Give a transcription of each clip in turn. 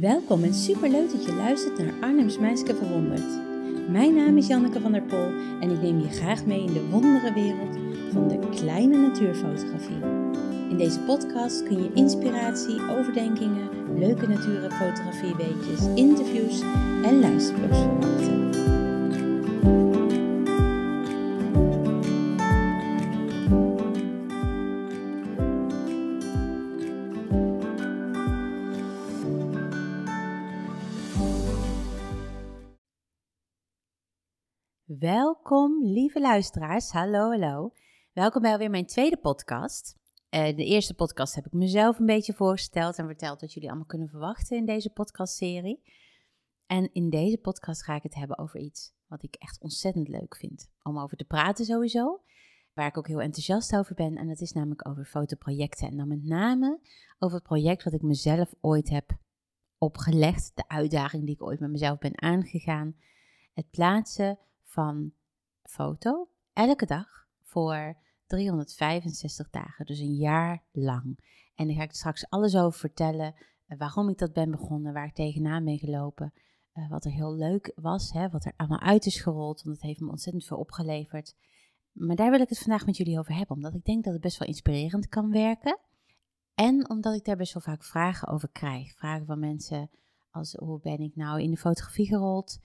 Welkom en superleuk dat je luistert naar Arnhems Meisje Verwonderd. Mijn naam is Janneke van der Pol en ik neem je graag mee in de wondere wereld van de kleine natuurfotografie. In deze podcast kun je inspiratie, overdenkingen, leuke natuurfotografie weetjes, interviews en luisterboeks verwachten. Luisteraars. Hallo, hallo. Welkom bij alweer mijn tweede podcast. Uh, de eerste podcast heb ik mezelf een beetje voorgesteld en verteld wat jullie allemaal kunnen verwachten in deze podcastserie. En in deze podcast ga ik het hebben over iets wat ik echt ontzettend leuk vind om over te praten sowieso. Waar ik ook heel enthousiast over ben. En dat is namelijk over fotoprojecten. En dan met name over het project wat ik mezelf ooit heb opgelegd. De uitdaging die ik ooit met mezelf ben aangegaan. Het plaatsen van foto elke dag voor 365 dagen, dus een jaar lang. En daar ga ik straks alles over vertellen, eh, waarom ik dat ben begonnen, waar ik tegenaan ben gelopen, uh, wat er heel leuk was, hè, wat er allemaal uit is gerold, want het heeft me ontzettend veel opgeleverd. Maar daar wil ik het vandaag met jullie over hebben, omdat ik denk dat het best wel inspirerend kan werken. En omdat ik daar best wel vaak vragen over krijg. Vragen van mensen als hoe ben ik nou in de fotografie gerold?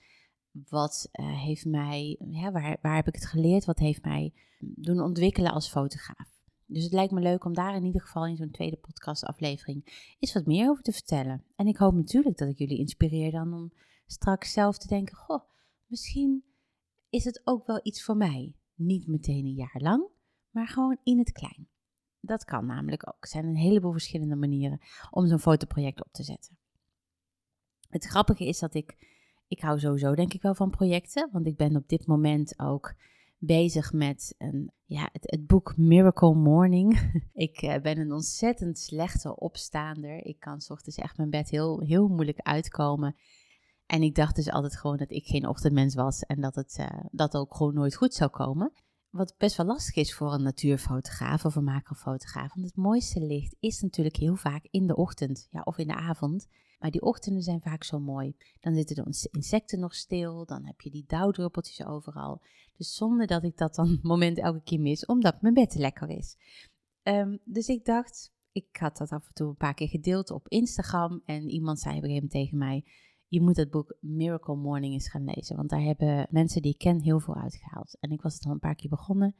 Wat uh, heeft mij, ja, waar, waar heb ik het geleerd? Wat heeft mij doen ontwikkelen als fotograaf? Dus het lijkt me leuk om daar in ieder geval in zo'n tweede podcastaflevering iets wat meer over te vertellen. En ik hoop natuurlijk dat ik jullie inspireer dan om straks zelf te denken: Goh, misschien is het ook wel iets voor mij. Niet meteen een jaar lang, maar gewoon in het klein. Dat kan namelijk ook. Er zijn een heleboel verschillende manieren om zo'n fotoproject op te zetten. Het grappige is dat ik ik hou sowieso denk ik wel van projecten, want ik ben op dit moment ook bezig met een, ja, het, het boek Miracle Morning. ik uh, ben een ontzettend slechte opstaander. Ik kan s ochtends echt mijn bed heel, heel moeilijk uitkomen. En ik dacht dus altijd gewoon dat ik geen ochtendmens was en dat het uh, dat ook gewoon nooit goed zou komen. Wat best wel lastig is voor een natuurfotograaf of een macrofotograaf. Want het mooiste licht is natuurlijk heel vaak in de ochtend ja, of in de avond. Maar die ochtenden zijn vaak zo mooi. Dan zitten de insecten nog stil, dan heb je die dauwdruppeltjes overal. Dus zonder dat ik dat dan moment elke keer mis, omdat mijn bed lekker is. Um, dus ik dacht, ik had dat af en toe een paar keer gedeeld op Instagram. En iemand zei op een gegeven moment tegen mij, je moet het boek Miracle Morning eens gaan lezen. Want daar hebben mensen die ik ken heel veel uitgehaald. En ik was het al een paar keer begonnen.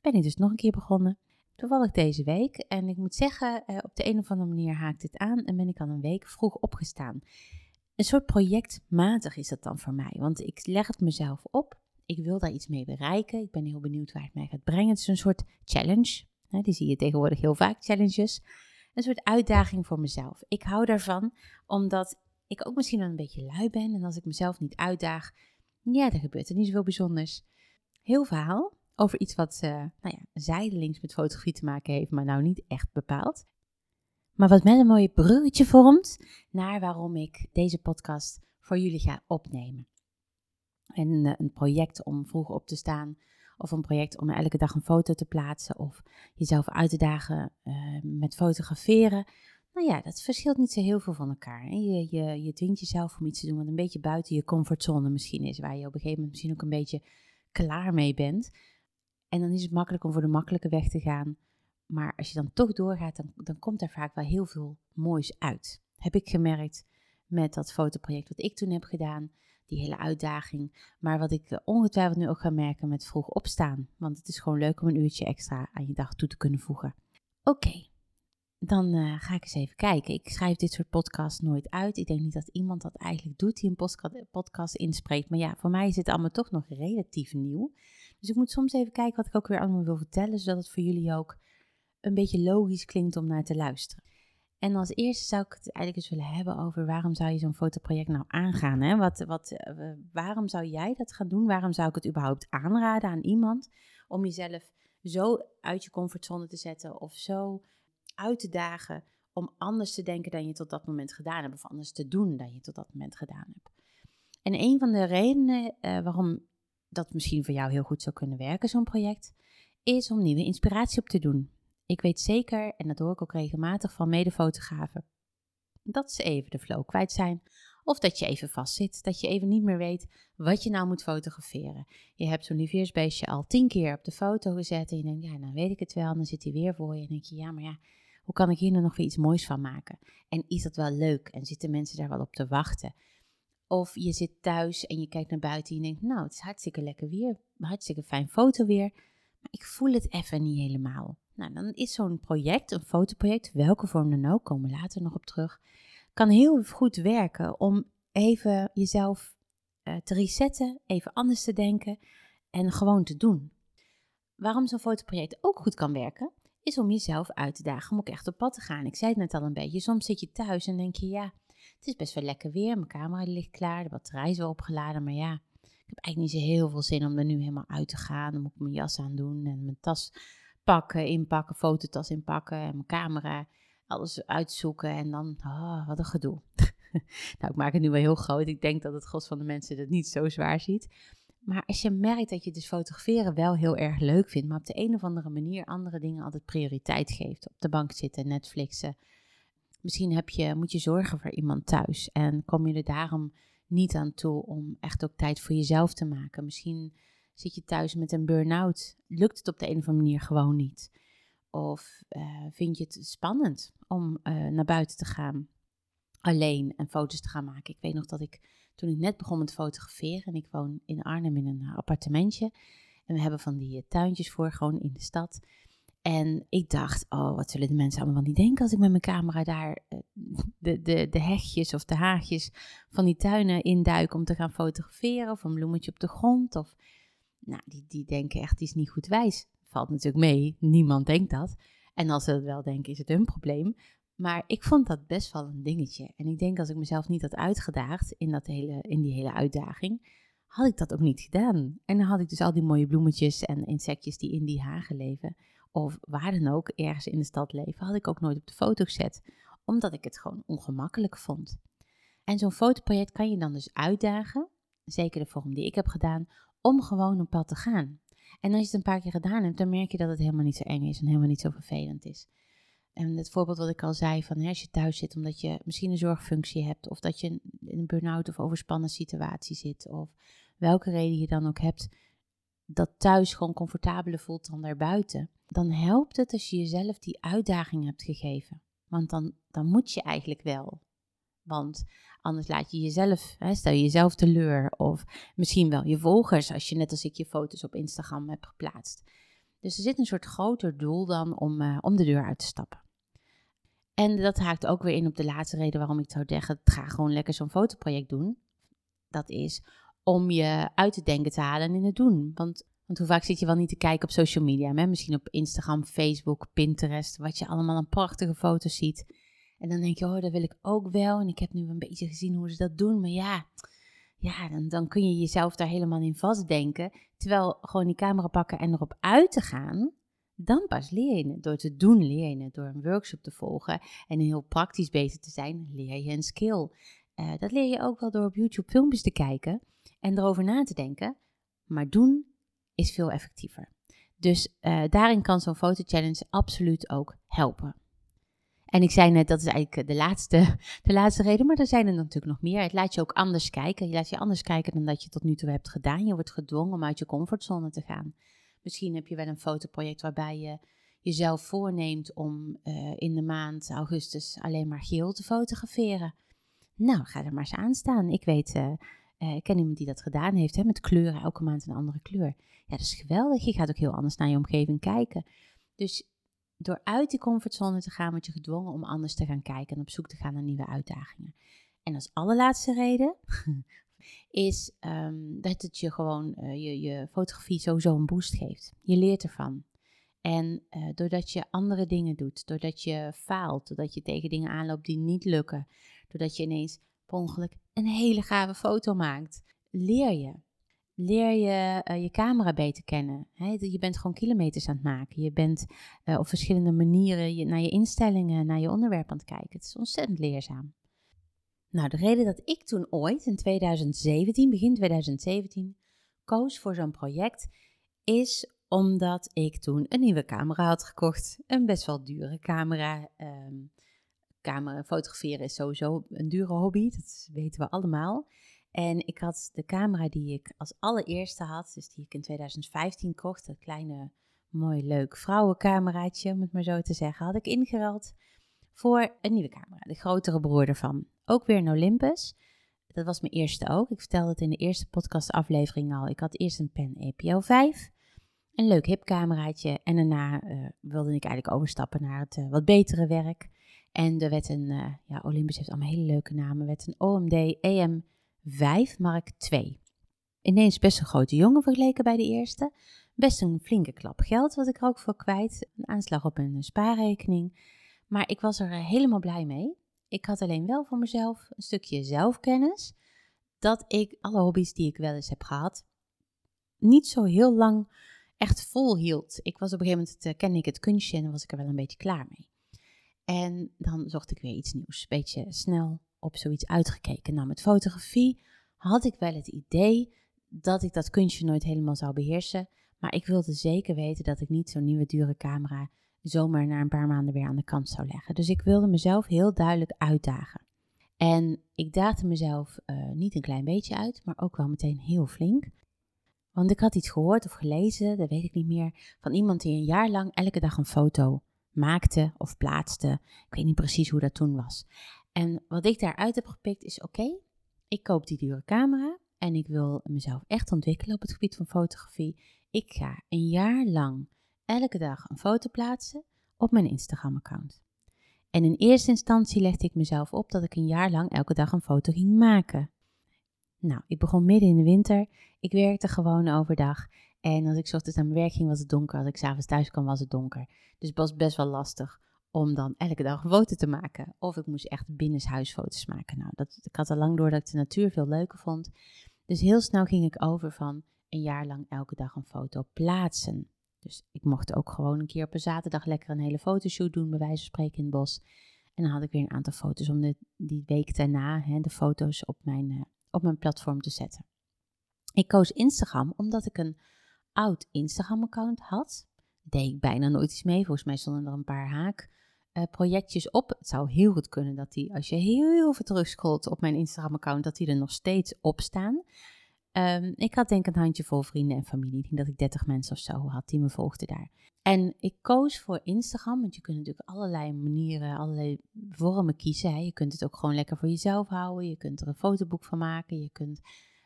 Ben ik dus nog een keer begonnen toevallig deze week. En ik moet zeggen, eh, op de een of andere manier haakt dit aan en ben ik al een week vroeg opgestaan. Een soort projectmatig is dat dan voor mij, want ik leg het mezelf op. Ik wil daar iets mee bereiken. Ik ben heel benieuwd waar het mij gaat brengen. Het is een soort challenge. die zie je tegenwoordig heel vaak, challenges. Een soort uitdaging voor mezelf. Ik hou daarvan, omdat ik ook misschien wel een beetje lui ben. En als ik mezelf niet uitdaag, ja, dan gebeurt er niet zoveel bijzonders. Heel verhaal over iets wat uh, nou ja, zijdelings met fotografie te maken heeft, maar nou niet echt bepaald. Maar wat met een mooie bruggetje vormt naar waarom ik deze podcast voor jullie ga opnemen. En uh, een project om vroeg op te staan, of een project om elke dag een foto te plaatsen, of jezelf uit te dagen uh, met fotograferen. Nou ja, dat verschilt niet zo heel veel van elkaar. Je, je, je dwingt jezelf om iets te doen wat een beetje buiten je comfortzone misschien is, waar je op een gegeven moment misschien ook een beetje klaar mee bent. En dan is het makkelijk om voor de makkelijke weg te gaan. Maar als je dan toch doorgaat, dan, dan komt er vaak wel heel veel moois uit. Heb ik gemerkt met dat fotoproject wat ik toen heb gedaan. Die hele uitdaging. Maar wat ik ongetwijfeld nu ook ga merken met vroeg opstaan. Want het is gewoon leuk om een uurtje extra aan je dag toe te kunnen voegen. Oké, dan uh, ga ik eens even kijken. Ik schrijf dit soort podcasts nooit uit. Ik denk niet dat iemand dat eigenlijk doet die een podcast inspreekt. Maar ja, voor mij is het allemaal toch nog relatief nieuw. Dus ik moet soms even kijken wat ik ook weer allemaal wil vertellen, zodat het voor jullie ook een beetje logisch klinkt om naar te luisteren. En als eerste zou ik het eigenlijk eens willen hebben over waarom zou je zo'n fotoproject nou aangaan? Hè? Wat, wat, uh, waarom zou jij dat gaan doen? Waarom zou ik het überhaupt aanraden aan iemand om jezelf zo uit je comfortzone te zetten of zo uit te dagen om anders te denken dan je tot dat moment gedaan hebt of anders te doen dan je tot dat moment gedaan hebt? En een van de redenen uh, waarom dat misschien voor jou heel goed zou kunnen werken, zo'n project, is om nieuwe inspiratie op te doen. Ik weet zeker, en dat hoor ik ook regelmatig van medefotografen, dat ze even de flow kwijt zijn. Of dat je even vastzit, dat je even niet meer weet wat je nou moet fotograferen. Je hebt zo'n lieveersbeestje al tien keer op de foto gezet en je denkt, ja, nou weet ik het wel. En dan zit hij weer voor je en denk je, ja, maar ja, hoe kan ik hier nou nog weer iets moois van maken? En is dat wel leuk? En zitten mensen daar wel op te wachten? Of je zit thuis en je kijkt naar buiten en je denkt, nou, het is hartstikke lekker weer, hartstikke fijn foto weer, maar ik voel het even niet helemaal. Nou, dan is zo'n project, een fotoproject, welke vorm dan ook, komen we later nog op terug, kan heel goed werken om even jezelf uh, te resetten, even anders te denken en gewoon te doen. Waarom zo'n fotoproject ook goed kan werken, is om jezelf uit te dagen om ook echt op pad te gaan. Ik zei het net al een beetje, soms zit je thuis en denk je, ja, het is best wel lekker weer, mijn camera ligt klaar, de batterij is wel opgeladen, maar ja, ik heb eigenlijk niet zo heel veel zin om er nu helemaal uit te gaan. Dan moet ik mijn jas aan doen en mijn tas pakken, inpakken, fototas inpakken en mijn camera, alles uitzoeken en dan, oh, wat een gedoe. nou, ik maak het nu wel heel groot. Ik denk dat het gros van de mensen het niet zo zwaar ziet. Maar als je merkt dat je dus fotograferen wel heel erg leuk vindt, maar op de een of andere manier andere dingen altijd prioriteit geeft. Op de bank zitten, Netflixen. Misschien heb je, moet je zorgen voor iemand thuis en kom je er daarom niet aan toe om echt ook tijd voor jezelf te maken. Misschien zit je thuis met een burn-out, lukt het op de een of andere manier gewoon niet. Of uh, vind je het spannend om uh, naar buiten te gaan alleen en foto's te gaan maken. Ik weet nog dat ik toen ik net begon met fotograferen en ik woon in Arnhem in een appartementje en we hebben van die eh, tuintjes voor gewoon in de stad. En ik dacht, oh, wat zullen de mensen allemaal van die denken als ik met mijn camera daar de, de, de hegjes of de haagjes van die tuinen induik om te gaan fotograferen of een bloemetje op de grond. Of, nou, die, die denken echt, die is niet goed wijs. Valt natuurlijk mee, niemand denkt dat. En als ze dat wel denken, is het hun probleem. Maar ik vond dat best wel een dingetje. En ik denk als ik mezelf niet had uitgedaagd in, dat hele, in die hele uitdaging, had ik dat ook niet gedaan. En dan had ik dus al die mooie bloemetjes en insectjes die in die hagen leven, of waar dan ook, ergens in de stad leven, had ik ook nooit op de foto gezet. Omdat ik het gewoon ongemakkelijk vond. En zo'n fotoproject kan je dan dus uitdagen, zeker de vorm die ik heb gedaan, om gewoon een pad te gaan. En als je het een paar keer gedaan hebt, dan merk je dat het helemaal niet zo eng is en helemaal niet zo vervelend is. En het voorbeeld wat ik al zei, van hè, als je thuis zit omdat je misschien een zorgfunctie hebt, of dat je in een burn-out of overspannen situatie zit, of welke reden je dan ook hebt, dat thuis gewoon comfortabeler voelt dan daarbuiten, dan helpt het als je jezelf die uitdaging hebt gegeven. Want dan, dan moet je eigenlijk wel. Want anders laat je jezelf, hè, stel je jezelf teleur, of misschien wel je volgers, als je net als ik je foto's op Instagram hebt geplaatst. Dus er zit een soort groter doel dan om, uh, om de deur uit te stappen. En dat haakt ook weer in op de laatste reden waarom ik zou zeggen: ga gewoon lekker zo'n fotoproject doen. Dat is om je uit te denken te halen en in het doen. Want, want hoe vaak zit je wel niet te kijken op social media? Hè? Misschien op Instagram, Facebook, Pinterest, wat je allemaal aan prachtige foto's ziet. En dan denk je, oh, dat wil ik ook wel. En ik heb nu een beetje gezien hoe ze dat doen. Maar ja, ja dan, dan kun je jezelf daar helemaal in vastdenken. Terwijl gewoon die camera pakken en erop uit te gaan, dan pas leer je het. Door te doen leer je. Door een workshop te volgen en heel praktisch bezig te zijn, leer je een skill. Uh, dat leer je ook wel door op YouTube filmpjes te kijken en erover na te denken. Maar doen is veel effectiever. Dus uh, daarin kan zo'n foto-challenge absoluut ook helpen. En ik zei net, dat is eigenlijk de laatste, de laatste reden, maar er zijn er natuurlijk nog meer. Het laat je ook anders kijken. Je laat je anders kijken dan dat je tot nu toe hebt gedaan. Je wordt gedwongen om uit je comfortzone te gaan. Misschien heb je wel een fotoproject waarbij je jezelf voorneemt om uh, in de maand augustus alleen maar geel te fotograferen. Nou, ga er maar eens aan staan. Ik weet, uh, ik ken iemand die dat gedaan heeft, hè, met kleuren, elke maand een andere kleur. Ja, dat is geweldig. Je gaat ook heel anders naar je omgeving kijken. Dus door uit die comfortzone te gaan, word je gedwongen om anders te gaan kijken en op zoek te gaan naar nieuwe uitdagingen. En als allerlaatste reden, is um, dat het je gewoon uh, je, je fotografie sowieso een boost geeft. Je leert ervan. En uh, doordat je andere dingen doet, doordat je faalt, doordat je tegen dingen aanloopt die niet lukken, doordat je ineens per ongeluk een hele gave foto maakt, leer je. Leer je uh, je camera beter kennen. je bent gewoon kilometers aan het maken. Je bent op verschillende manieren naar je instellingen, naar je onderwerp aan het kijken. Het is ontzettend leerzaam. Nou, de reden dat ik toen ooit in 2017, begin 2017, koos voor zo'n project is omdat ik toen een nieuwe camera had gekocht. Een best wel dure camera. Um, camera fotograferen is sowieso een dure hobby, dat weten we allemaal. En ik had de camera die ik als allereerste had, dus die ik in 2015 kocht, dat kleine, mooi, leuk vrouwencameraatje, om het maar zo te zeggen, had ik ingeruild voor een nieuwe camera, de grotere broer ervan. Ook weer een Olympus. Dat was mijn eerste ook. Ik vertelde het in de eerste podcastaflevering al. Ik had eerst een pen EPO 5, een leuk hip cameraatje en daarna uh, wilde ik eigenlijk overstappen naar het uh, wat betere werk. En er werd een, uh, ja, Olympus heeft allemaal hele leuke namen, werd een OMD EM5 Mark II. Ineens best een grote jongen vergeleken bij de eerste. Best een flinke klap geld wat ik er ook voor kwijt. Een aanslag op een spaarrekening. Maar ik was er helemaal blij mee. Ik had alleen wel voor mezelf een stukje zelfkennis. Dat ik alle hobby's die ik wel eens heb gehad, niet zo heel lang echt vol hield. Ik was op een gegeven moment, uh, kende ik het kunstje en was ik er wel een beetje klaar mee. En dan zocht ik weer iets nieuws. Beetje snel op zoiets uitgekeken. Nou, met fotografie had ik wel het idee dat ik dat kunstje nooit helemaal zou beheersen. Maar ik wilde zeker weten dat ik niet zo'n nieuwe dure camera zomaar na een paar maanden weer aan de kant zou leggen. Dus ik wilde mezelf heel duidelijk uitdagen. En ik daagde mezelf uh, niet een klein beetje uit, maar ook wel meteen heel flink. Want ik had iets gehoord of gelezen, dat weet ik niet meer, van iemand die een jaar lang elke dag een foto maakte of plaatste. Ik weet niet precies hoe dat toen was. En wat ik daaruit heb gepikt is: oké, ik koop die dure camera en ik wil mezelf echt ontwikkelen op het gebied van fotografie. Ik ga een jaar lang elke dag een foto plaatsen op mijn Instagram-account. En in eerste instantie legde ik mezelf op dat ik een jaar lang elke dag een foto ging maken. Nou, ik begon midden in de winter. Ik werkte gewoon overdag. En als ik ochtends naar mijn werk ging, was het donker. Als ik s'avonds thuis kwam, was het donker. Dus het was best wel lastig om dan elke dag een foto te maken. Of ik moest echt binnenshuisfoto's maken. Nou, dat, ik had al lang door dat ik de natuur veel leuker vond. Dus heel snel ging ik over van een jaar lang elke dag een foto plaatsen. Dus ik mocht ook gewoon een keer op een zaterdag lekker een hele fotoshoot doen, bij wijze van spreken in het bos. En dan had ik weer een aantal foto's om de, die week daarna hè, de foto's op mijn, uh, op mijn platform te zetten. Ik koos Instagram omdat ik een oud Instagram-account had. Deed ik bijna nooit iets mee. Volgens mij stonden er een paar haakprojectjes uh, op. Het zou heel goed kunnen dat die, als je heel, veel terugscrollt op mijn Instagram-account, dat die er nog steeds op staan. Um, ik had denk een handjevol vrienden en familie. Ik denk dat ik 30 mensen of zo had die me volgden daar. En ik koos voor Instagram, want je kunt natuurlijk allerlei manieren, allerlei vormen kiezen. Hè. Je kunt het ook gewoon lekker voor jezelf houden. Je kunt er een fotoboek van maken. Je kunt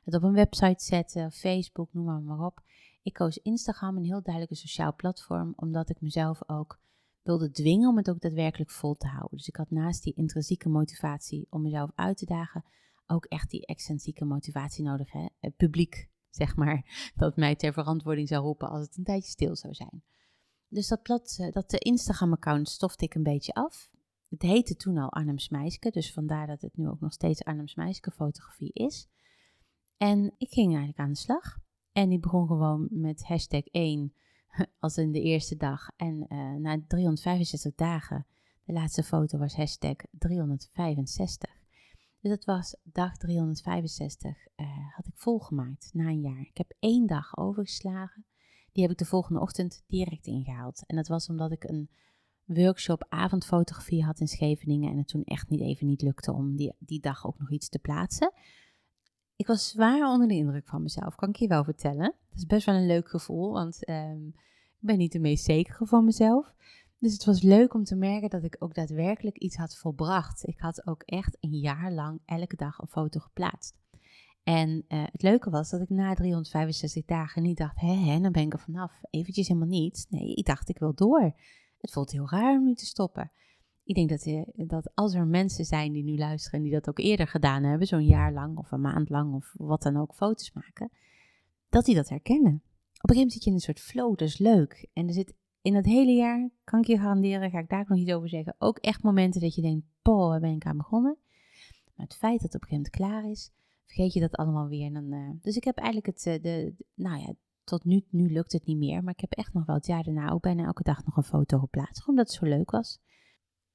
het op een website zetten, Facebook, noem maar, maar op. Ik koos Instagram, een heel duidelijke sociaal platform, omdat ik mezelf ook wilde dwingen om het ook daadwerkelijk vol te houden. Dus ik had naast die intrinsieke motivatie om mezelf uit te dagen, ook echt die extrinsieke motivatie nodig. Hè? Het publiek, zeg maar, dat mij ter verantwoording zou roepen als het een tijdje stil zou zijn. Dus dat, plat, eh, dat Instagram-account stofte ik een beetje af. Het heette toen al Arnhems Meiske, dus vandaar dat het nu ook nog steeds Arnhems Meiske fotografie is. En ik ging eigenlijk aan de slag. En ik begon gewoon met hashtag 1 als in de eerste dag. En uh, na 365 dagen, de laatste foto was hashtag 365. Dus dat was dag 365, uh, eh, had ik volgemaakt na een jaar. Ik heb één dag overgeslagen. Die heb ik de volgende ochtend direct ingehaald. En dat was omdat ik een workshop avondfotografie had in Scheveningen. En het toen echt niet even niet lukte om die, die dag ook nog iets te plaatsen. Ik was zwaar onder de indruk van mezelf, kan ik je wel vertellen. Dat is best wel een leuk gevoel, want um, ik ben niet de meest zekere van mezelf. Dus het was leuk om te merken dat ik ook daadwerkelijk iets had volbracht. Ik had ook echt een jaar lang elke dag een foto geplaatst. En uh, het leuke was dat ik na 365 dagen niet dacht, hè, hè, dan ben ik er vanaf. Eventjes helemaal niet. Nee, ik dacht, ik wil door. Het voelt heel raar om nu te stoppen. Ik denk dat, uh, dat als er mensen zijn die nu luisteren die dat ook eerder gedaan hebben, zo'n jaar lang of een maand lang of wat dan ook, foto's maken, dat die dat herkennen. Op een gegeven moment zit je in een soort flow, dat is leuk. En er zit in het hele jaar, kan ik je garanderen, ga ik daar ook nog iets over zeggen, ook echt momenten dat je denkt, poh, waar ben ik aan begonnen? Maar het feit dat het op een gegeven moment klaar is, vergeet je dat allemaal weer. En dan, uh, dus ik heb eigenlijk het, uh, de, nou ja, tot nu, nu lukt het niet meer, maar ik heb echt nog wel het jaar daarna ook bijna elke dag nog een foto geplaatst, omdat het zo leuk was.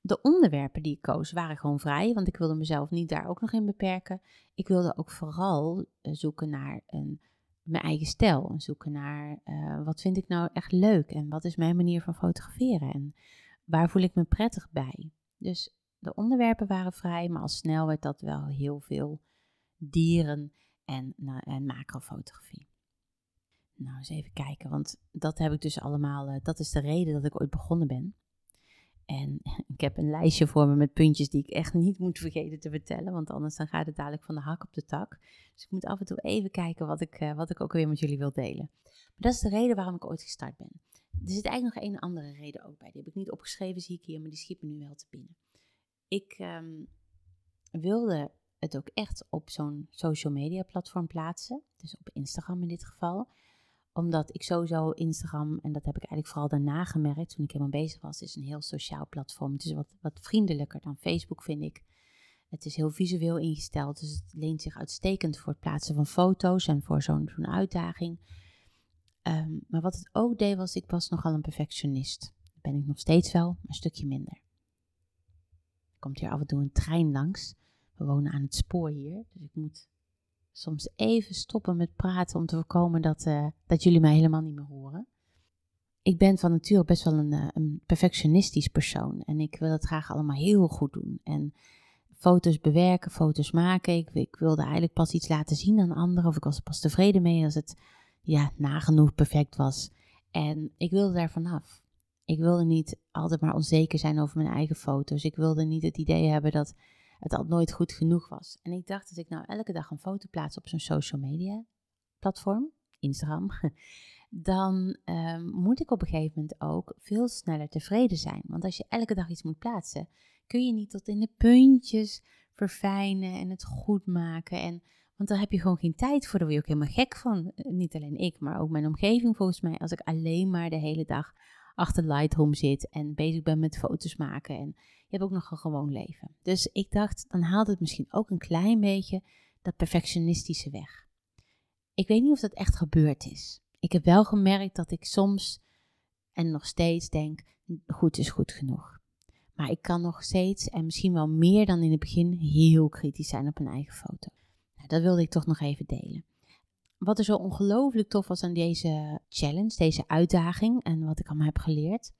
De onderwerpen die ik koos waren gewoon vrij, want ik wilde mezelf niet daar ook nog in beperken. Ik wilde ook vooral uh, zoeken naar een mijn eigen stijl. En zoeken naar uh, wat vind ik nou echt leuk en wat is mijn manier van fotograferen en waar voel ik me prettig bij. Dus de onderwerpen waren vrij, maar al snel werd dat wel heel veel dieren en, nou, en macrofotografie. Nou, eens even kijken, want dat heb ik dus allemaal, uh, dat is de reden dat ik ooit begonnen ben. En ik heb een lijstje voor me met puntjes die ik echt niet moet vergeten te vertellen, want anders dan gaat het dadelijk van de hak op de tak. Dus ik moet af en toe even kijken wat ik, uh, wat ik ook weer met jullie wil delen. Maar dat is de reden waarom ik ooit gestart ben. Er zit eigenlijk nog een andere reden ook bij. Die heb ik niet opgeschreven, zie ik hier, maar die schiet me nu wel te binnen. Ik um, wilde het ook echt op zo'n social media platform plaatsen. Dus op Instagram in dit geval. Omdat ik sowieso Instagram, en dat heb ik eigenlijk vooral daarna gemerkt toen ik helemaal bezig was, is een heel sociaal platform. Het is wat, wat vriendelijker dan Facebook, vind ik. Het is heel visueel ingesteld, dus het leent zich uitstekend voor het plaatsen van foto's en voor zo'n zo'n uitdaging. Um, maar wat het ook deed was, ik was nogal een perfectionist. Dat ben ik nog steeds wel, een stukje minder. Er komt hier af en toe een trein langs. We wonen aan het spoor hier, dus ik moet soms even stoppen met praten om te voorkomen dat, uh, dat jullie mij helemaal niet meer horen. Ik ben van nature best wel een, uh, een perfectionistisch persoon en ik wil het graag allemaal heel goed doen. En foto's bewerken, foto's maken. Ik, ik wilde eigenlijk pas iets laten zien aan anderen of ik was er pas tevreden mee als het ja, nagenoeg perfect was. En ik wilde daar vanaf. Ik wilde niet altijd maar onzeker zijn over mijn eigen foto's. Ik wilde niet het idee hebben dat het al nooit goed genoeg was. En ik dacht dat ik nou elke dag een foto plaats op zo'n social media platform, Instagram, dan um, moet ik op een gegeven moment ook veel sneller tevreden zijn. Want als je elke dag iets moet plaatsen, kun je niet tot in de puntjes verfijnen en het goed maken. En want daar heb je gewoon geen tijd voor. Daar word je ook helemaal gek van. Eh, niet alleen ik, maar ook mijn omgeving volgens mij. Als ik alleen maar de hele dag achter Lightroom zit en bezig ben met foto's maken. En je hebt ook nog een gewoon leven. Dus ik dacht, dan haalt het misschien ook een klein beetje dat perfectionistische weg. Ik weet niet of dat echt gebeurd is. Ik heb wel gemerkt dat ik soms en nog steeds denk, goed is goed genoeg. Maar ik kan nog steeds en misschien wel meer dan in het begin heel kritisch zijn op een eigen foto. Nou, dat wilde ik toch nog even delen. Wat er zo ongelooflijk tof was aan deze challenge, deze uitdaging en wat ik allemaal heb geleerd,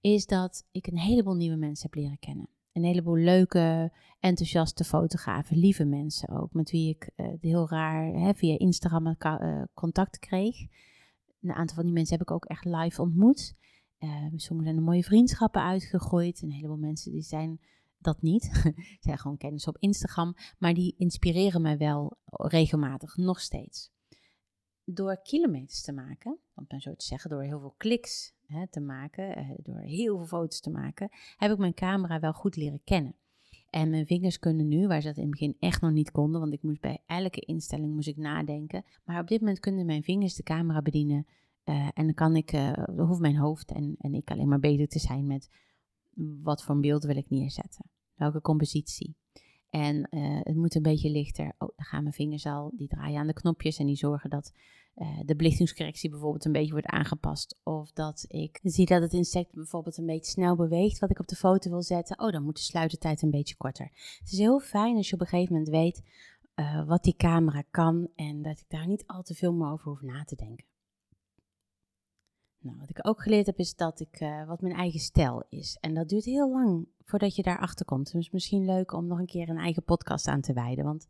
is dat ik een heleboel nieuwe mensen heb leren kennen. Een heleboel leuke, enthousiaste fotografen, lieve mensen ook, met wie ik uh, heel raar hè, via Instagram uh, contact kreeg. Een aantal van die mensen heb ik ook echt live ontmoet. Uh, sommigen zijn er mooie vriendschappen uitgegooid. Een heleboel mensen die zijn dat niet. zijn gewoon kennis op Instagram. Maar die inspireren mij wel regelmatig, nog steeds. Door kilometers te maken, om maar zo te zeggen, door heel veel kliks hè, te maken, eh, door heel veel foto's te maken, heb ik mijn camera wel goed leren kennen. En mijn vingers kunnen nu, waar ze dat in het begin echt nog niet konden, want ik moest bij elke instelling moest ik nadenken. Maar op dit moment kunnen mijn vingers de camera bedienen. Uh, en dan kan ik, uh, hoeft mijn hoofd en, en ik alleen maar bezig te zijn met wat voor een beeld wil ik neerzetten? Welke compositie? En het moet een beetje lichter. Oh, dan gaan mijn vingers al, die draaien aan de knopjes en die zorgen dat de belichtingscorrectie bijvoorbeeld een beetje wordt aangepast. Of dat ik zie dat het insect bijvoorbeeld een beetje snel beweegt wat ik op de foto wil zetten. Oh, dan moet de sluitertijd een beetje korter. Het is heel fijn als je op een gegeven moment weet uh, wat die camera kan en dat ik daar niet al te veel meer over hoef na te denken. Nou, wat ik ook geleerd heb is dat ik uh, wat mijn eigen stijl is. En dat duurt heel lang voordat je daarachter komt. Dus misschien leuk om nog een keer een eigen podcast aan te wijden. Want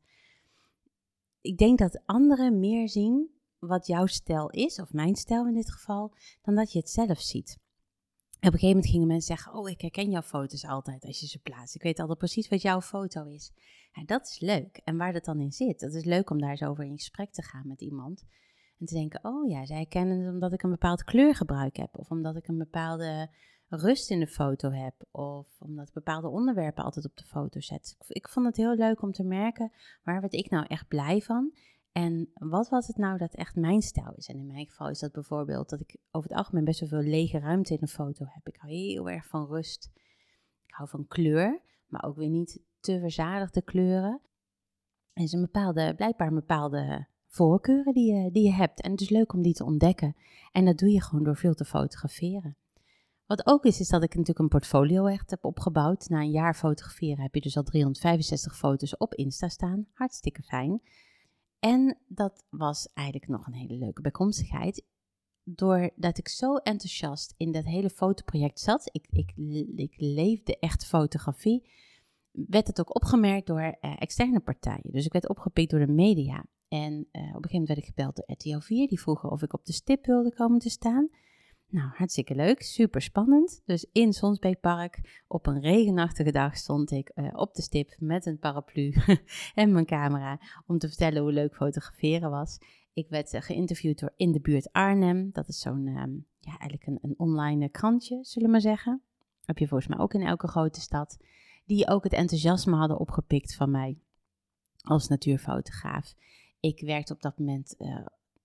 ik denk dat anderen meer zien wat jouw stijl is, of mijn stijl in dit geval, dan dat je het zelf ziet. Op een gegeven moment gingen mensen zeggen: Oh, ik herken jouw foto's altijd als je ze plaatst. Ik weet altijd precies wat jouw foto is. Dat is leuk. En waar dat dan in zit, dat is leuk om daar zo over in gesprek te gaan met iemand. En te denken, oh ja, zij kennen het omdat ik een bepaald kleurgebruik heb. Of omdat ik een bepaalde rust in de foto heb. Of omdat ik bepaalde onderwerpen altijd op de foto zet. Ik vond het heel leuk om te merken, waar werd ik nou echt blij van? En wat was het nou dat echt mijn stijl is? En in mijn geval is dat bijvoorbeeld dat ik over het algemeen best wel veel lege ruimte in een foto heb. Ik hou heel erg van rust. Ik hou van kleur, maar ook weer niet te verzadigde kleuren. Er is een bepaalde, blijkbaar een bepaalde voorkeuren die je, die je hebt. En het is leuk om die te ontdekken. En dat doe je gewoon door veel te fotograferen. Wat ook is, is dat ik natuurlijk een portfolio echt heb opgebouwd. Na een jaar fotograferen heb je dus al 365 foto's op Insta staan. Hartstikke fijn. En dat was eigenlijk nog een hele leuke bijkomstigheid. Doordat ik zo enthousiast in dat hele fotoproject zat, ik, ik, ik leefde echt fotografie. werd het ook opgemerkt door externe partijen. Dus ik werd opgepikt door de media. En op een gegeven moment werd ik gebeld door RTL 4. Die vroegen of ik op de stip wilde komen te staan. Nou, hartstikke leuk, super spannend. Dus in Sonsbeekpark op een regenachtige dag stond ik uh, op de stip met een paraplu en mijn camera om te vertellen hoe leuk fotograferen was. Ik werd uh, geïnterviewd door In de Buurt Arnhem. Dat is zo'n, um, ja, eigenlijk een, een online krantje, zullen we maar zeggen. Heb je volgens mij ook in elke grote stad. Die ook het enthousiasme hadden opgepikt van mij als natuurfotograaf. Ik werkte op dat moment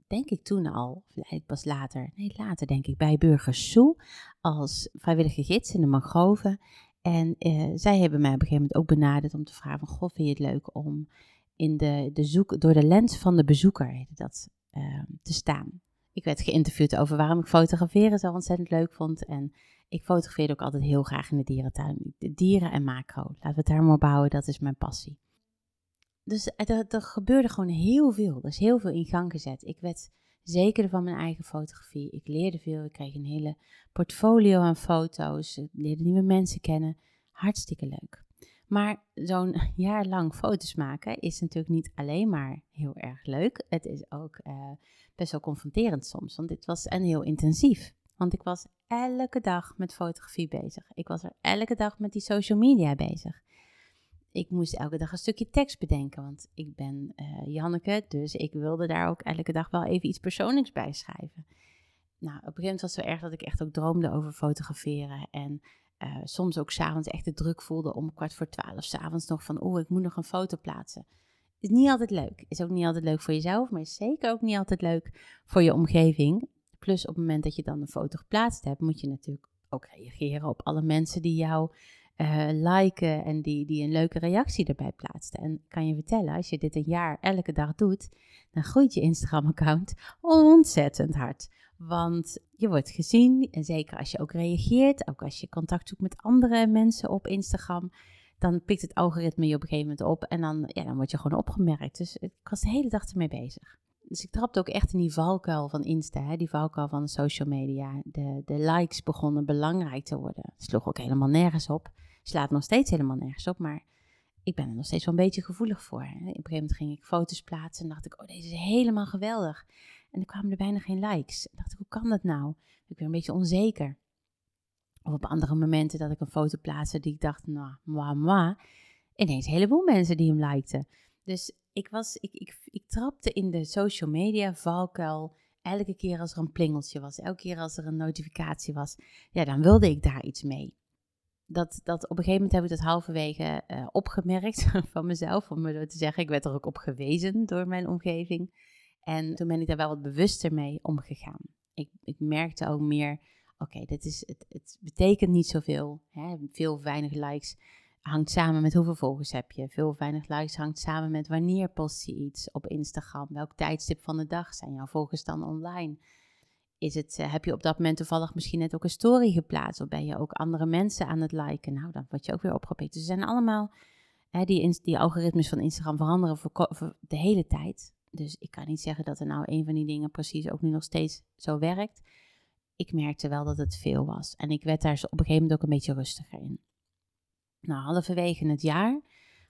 denk ik toen al, of pas later, nee later denk ik, bij Burgers Zoo als vrijwillige gids in de mangroven. En uh, zij hebben mij op een gegeven moment ook benaderd om te vragen van, goh, vind je het leuk om in de, de zoek, door de lens van de bezoeker, dat, uh, te staan. Ik werd geïnterviewd over waarom ik fotograferen zo ontzettend leuk vond. En ik fotografeerde ook altijd heel graag in de dierentuin. De dieren en macro. Laten we het daar maar op houden, dat is mijn passie dus er, er, gebeurde gewoon heel veel. Er is heel veel in gang gezet. Ik werd zeker van mijn eigen fotografie. Ik leerde veel. Ik kreeg een hele portfolio aan foto's. Ik leerde nieuwe mensen kennen. Hartstikke leuk. Maar zo'n jaar lang foto's maken is natuurlijk niet alleen maar heel erg leuk. Het is ook uh, best wel confronterend soms. Want dit was en heel intensief. Want ik was elke dag met fotografie bezig. Ik was er elke dag met die social media bezig ik moest elke dag een stukje tekst bedenken, want ik ben uh, Janneke, dus ik wilde daar ook elke dag wel even iets persoonlijks bij schrijven. Nou, op een gegeven moment was het zo erg dat ik echt ook droomde over fotograferen en uh, soms ook s'avonds echt de druk voelde om kwart voor twaalf s'avonds nog van, oh, ik moet nog een foto plaatsen. Is niet altijd leuk. Is ook niet altijd leuk voor jezelf, maar is zeker ook niet altijd leuk voor je omgeving. Plus op het moment dat je dan een foto geplaatst hebt, moet je natuurlijk ook reageren op alle mensen die jou uh, liken en die, die een leuke reactie erbij plaatsten. En kan je vertellen, als je dit een jaar elke dag doet, dan groeit je Instagram-account ontzettend hard. Want je wordt gezien en zeker als je ook reageert, ook als je contact zoekt met andere mensen op Instagram, dan pikt het algoritme je op een gegeven moment op en dan, ja, dan word je gewoon opgemerkt. Dus ik was de hele dag ermee bezig. Dus ik trapte ook echt in die valkuil van Insta, hè, die valkuil van social media. De, de likes begonnen belangrijk te worden. Sloeg ook helemaal nergens op. Slaat nog steeds helemaal nergens op, maar ik ben er nog steeds wel een beetje gevoelig voor. Op een gegeven moment ging ik foto's plaatsen en dacht ik, oh, deze is helemaal geweldig. En er kwamen er bijna geen likes. En dacht ik, hoe kan dat nou? Ik ben een beetje onzeker. Of op andere momenten dat ik een foto plaatste die ik dacht, nou, moi, moi. Ineens een heleboel mensen die hem likten. Dus ik, was, ik, ik, ik trapte in de social media valkuil elke keer als er een plingeltje was, elke keer als er een notificatie was, ja, dan wilde ik daar iets mee dat, dat op een gegeven moment heb ik dat halverwege uh, opgemerkt van mezelf. Om me te zeggen, ik werd er ook op gewezen door mijn omgeving. En toen ben ik daar wel wat bewuster mee omgegaan. Ik, ik merkte ook meer, oké, dit is het, het betekent niet zoveel. Hè? Veel weinig likes hangt samen met hoeveel volgers heb je. Veel weinig likes hangt samen met wanneer post je iets op Instagram. Welk tijdstip van de dag zijn jouw volgers dan online? Is het, eh, heb je op dat moment toevallig misschien net ook een story geplaatst? Of ben je ook andere mensen aan het liken? Nou, dan word je ook weer opgepikt. Dus ze zijn allemaal, hè, die, die algoritmes van Instagram veranderen voor, de hele tijd. Dus ik kan niet zeggen dat er nou een van die dingen precies ook nu nog steeds zo werkt. Ik merkte wel dat het veel was. En ik werd daar op een gegeven moment ook een beetje rustiger in. Nou, halverwege het jaar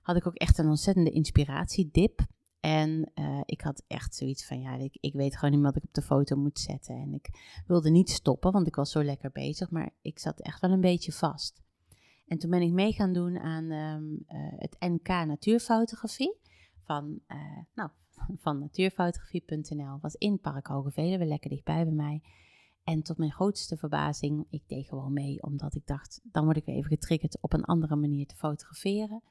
had ik ook echt een ontzettende inspiratiedip. En uh, ik had echt zoiets van, ja, ik, ik weet gewoon niet wat ik op de foto moet zetten. En ik wilde niet stoppen, want ik was zo lekker bezig, maar ik zat echt wel een beetje vast. En toen ben ik mee gaan doen aan um, uh, het NK Natuurfotografie van, uh, nou, van natuurfotografie.nl. Was in Park Hogevelen, lekker dichtbij bij mij. En tot mijn grootste verbazing, ik deed gewoon mee, omdat ik dacht, dan word ik weer even getriggerd op een andere manier te fotograferen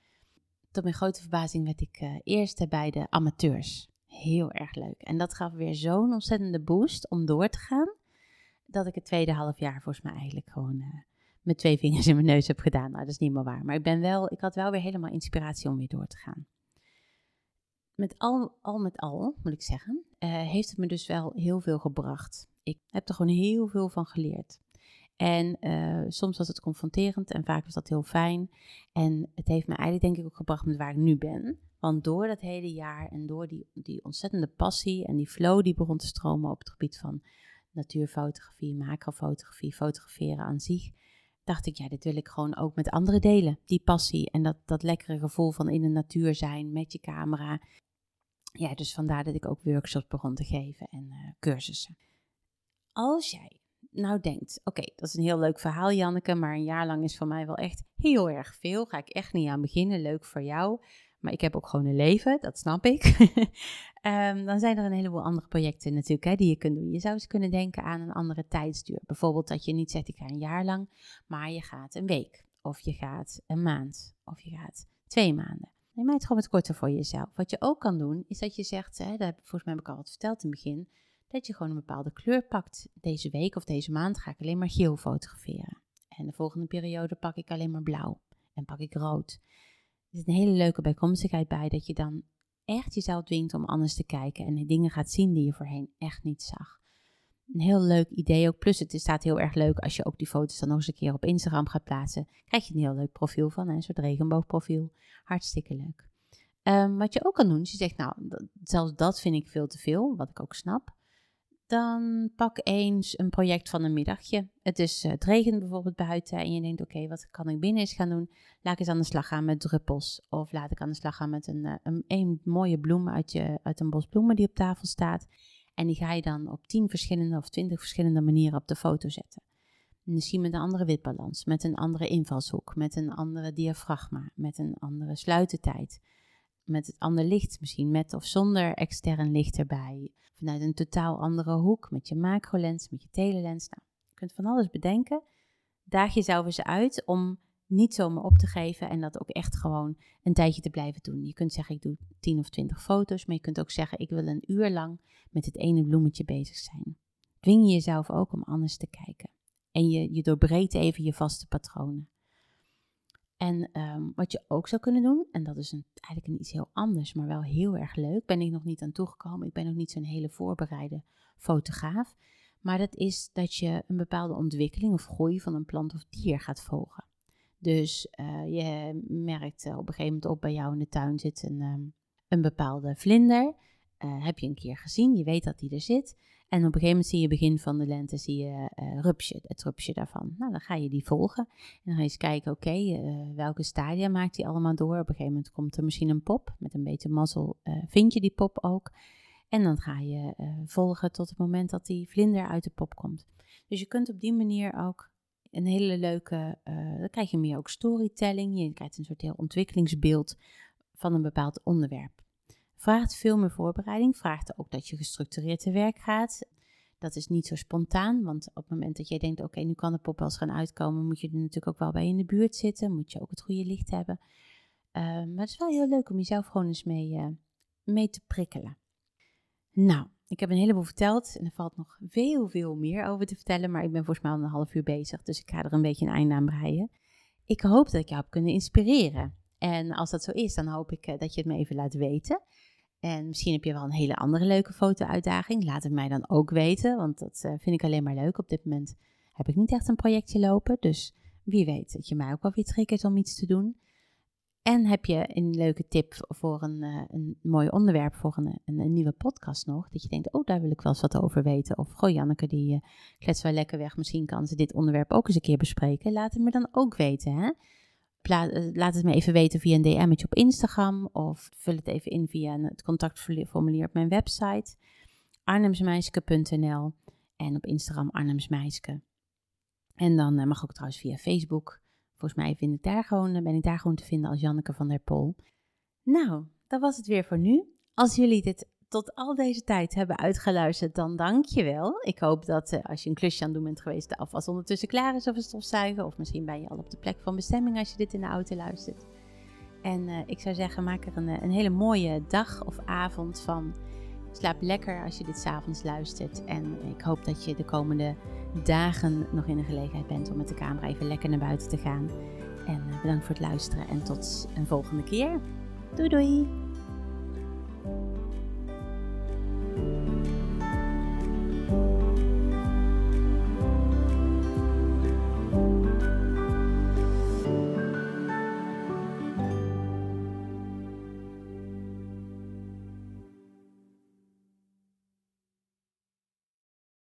tot mijn grote verbazing werd ik uh, eerste bij de amateurs. Heel erg leuk. En dat gaf weer zo'n ontzettende boost om door te gaan. Dat ik het tweede half jaar volgens mij eigenlijk gewoon uh, met twee vingers in mijn neus heb gedaan. Nou, dat is niet meer waar. Maar ik, ben wel, ik had wel weer helemaal inspiratie om weer door te gaan. Met al, al met al, moet ik zeggen, uh, heeft het me dus wel heel veel gebracht. Ik heb er gewoon heel veel van geleerd. En uh, soms was het confronterend en vaak was dat heel fijn. En het heeft me eigenlijk denk ik ook gebracht met waar ik nu ben. Want door dat hele jaar en door die, die ontzettende passie en die flow die begon te stromen op het gebied van natuurfotografie, macrofotografie, fotograferen aan zich, dacht ik, ja, dit wil ik gewoon ook met anderen delen. Die passie en dat, dat lekkere gevoel van in de natuur zijn met je camera. Ja, dus vandaar dat ik ook workshops begon te geven en uh, cursussen. Als jij nou denkt, oké, dat is een heel leuk verhaal Janneke, maar een jaar lang is voor mij wel echt heel erg veel. Ga ik echt niet aan beginnen, leuk voor jou. Maar ik heb ook gewoon een leven, dat snap ik. um, dan zijn er een heleboel andere projecten natuurlijk hè, die je kunt doen. Je zou eens kunnen denken aan een andere tijdsduur. Bijvoorbeeld dat je niet zegt ik ga een jaar lang, maar je gaat een week. Of je gaat een maand. Of je gaat twee maanden. Neem het gewoon wat korter voor jezelf. Wat je ook kan doen, is dat je zegt, hè, dat heb, volgens mij heb ik al wat verteld in het begin, dat je gewoon een bepaalde kleur pakt. Deze week of deze maand ga ik alleen maar geel fotograferen. En de volgende periode pak ik alleen maar blauw. En pak ik rood. Er is een hele leuke bijkomstigheid bij dat je dan echt jezelf dwingt om anders te kijken en dingen gaat zien die je voorheen echt niet zag. Een heel leuk idee ook. Plus het staat heel erg leuk als je ook die foto's dan nog eens een keer op Instagram gaat plaatsen. Krijg je een heel leuk profiel van, een soort regenboogprofiel. Hartstikke leuk. Um, wat je ook kan doen, is je zegt, nou, zelfs dat vind ik veel te veel, wat ik ook snap dan pak eens een project van een middagje. Het is uh, het regent bijvoorbeeld buiten en je denkt, oké, wat kan ik binnen eens gaan doen? Laat ik eens aan de slag gaan met druppels. Of laat ik aan de slag gaan met een, uh, een, een, mooie bloem uit, je, uit een bos bloemen die op tafel staat. En die ga je dan op tien verschillende of twintig verschillende manieren op de foto zetten. Misschien met een andere witbalans, met een andere invalshoek, met een andere diafragma, met een andere sluitertijd met het ander licht, misschien met of zonder extern licht erbij. Vanuit een totaal andere hoek, met je macrolens, met je telelens. Nou, je kunt van alles bedenken. Daag jezelf eens uit om niet zomaar op te geven en dat ook echt gewoon een tijdje te blijven doen. Je kunt zeggen, ik doe 10 of 20 foto's, maar je kunt ook zeggen, ik wil een uur lang met het ene bloemetje bezig zijn. Dwing je jezelf ook om anders te kijken. En je, je doorbreekt even je vaste patronen. En ehm, wat je ook zou kunnen doen, en dat is eigenlijk een iets heel anders, maar wel heel erg leuk, ben ik nog niet aan toegekomen. Ik ben nog niet zo'n hele voorbereide fotograaf. Maar dat is dat je een bepaalde ontwikkeling of groei van een plant of dier gaat volgen. Dus uh, je merkt op een gegeven moment op bij jou in de tuin zit een, um, een bepaalde vlinder. Uh, heb je een keer gezien, je weet dat die er zit. En op een gegeven moment zie je begin van de lente, zie je uh, rupsje, het rupsje daarvan. Nou, dan ga je die volgen. En dan ga je eens kijken, oké, uh, welke stadia maakt die allemaal door? Op een gegeven moment komt er misschien een pop. Met een beetje mazzel uh, vind je die pop ook. En dan ga je volgen tot het moment dat die vlinder uit de pop komt. Dus je kunt op die manier ook een hele leuke, dan krijg je meer ook storytelling. Je krijgt een soort heel ontwikkelingsbeeld van een bepaald onderwerp. Vraagt veel meer voorbereiding. Vraagt ook dat je gestructureerd te werk gaat. Dat is niet zo spontaan, want op het moment dat jij denkt: oké, nu kan de pop wel eens gaan uitkomen, moet je er natuurlijk ook wel bij in de buurt zitten. Moet je ook het goede licht hebben. Uh, maar het is wel heel leuk om jezelf gewoon eens mee, uh, mee te prikkelen. Nou, ik heb een heleboel verteld en er valt nog veel, veel meer over te vertellen, maar ik ben volgens mij al een half uur bezig, dus ik ga er een beetje een einde aan breien. Ik hoop dat ik jou heb kunnen inspireren. En als dat zo is, dan hoop ik uh, dat je het me even laat weten. En misschien heb je wel een hele andere leuke foto-uitdaging. Laat het mij dan ook weten, want dat uh, vind ik alleen maar leuk. Op dit moment heb ik niet echt een projectje lopen, dus wie weet dat je mij ook wel weer triggert om iets te doen. En heb je een leuke tip voor een, uh, een mooi onderwerp voor een, een, nieuwe podcast nog? Dat je denkt, oh, daar wil ik wel eens wat over weten. Of, goh, Janneke, die uh, klets wel lekker weg. Misschien kan ze dit onderwerp ook eens een keer bespreken. Laat het me dan ook weten, hè? Eh, laat het me even weten via een DM'tje op Instagram of vul het even in via het contactformulier op mijn website arnhemsmeiske.nl en op Instagram arnhemsmeiske. En dan uh, mag ook trouwens via Facebook. Volgens mij vind daar gewoon, ben ik daar gewoon te vinden als Janneke van der Pol. Nou, dat was het weer voor nu. Als jullie dit tot al deze tijd hebben uitgeluisterd, dan dank je wel. Ik hoop dat uh, als je een klusje aan het doen bent geweest, de afwas ondertussen klaar is of een stofzuigen. Of misschien ben je al op de plek van bestemming als je dit in de auto luistert. En uh, ik zou zeggen, maak er een, eh, een, hele mooie dag of avond van. Slaap lekker als je dit s'avonds luistert. En ik hoop dat je de komende dagen nog in de gelegenheid bent om met de camera even lekker naar buiten te gaan. En bedankt voor het luisteren en tot een volgende keer. Doei doei! Thank you.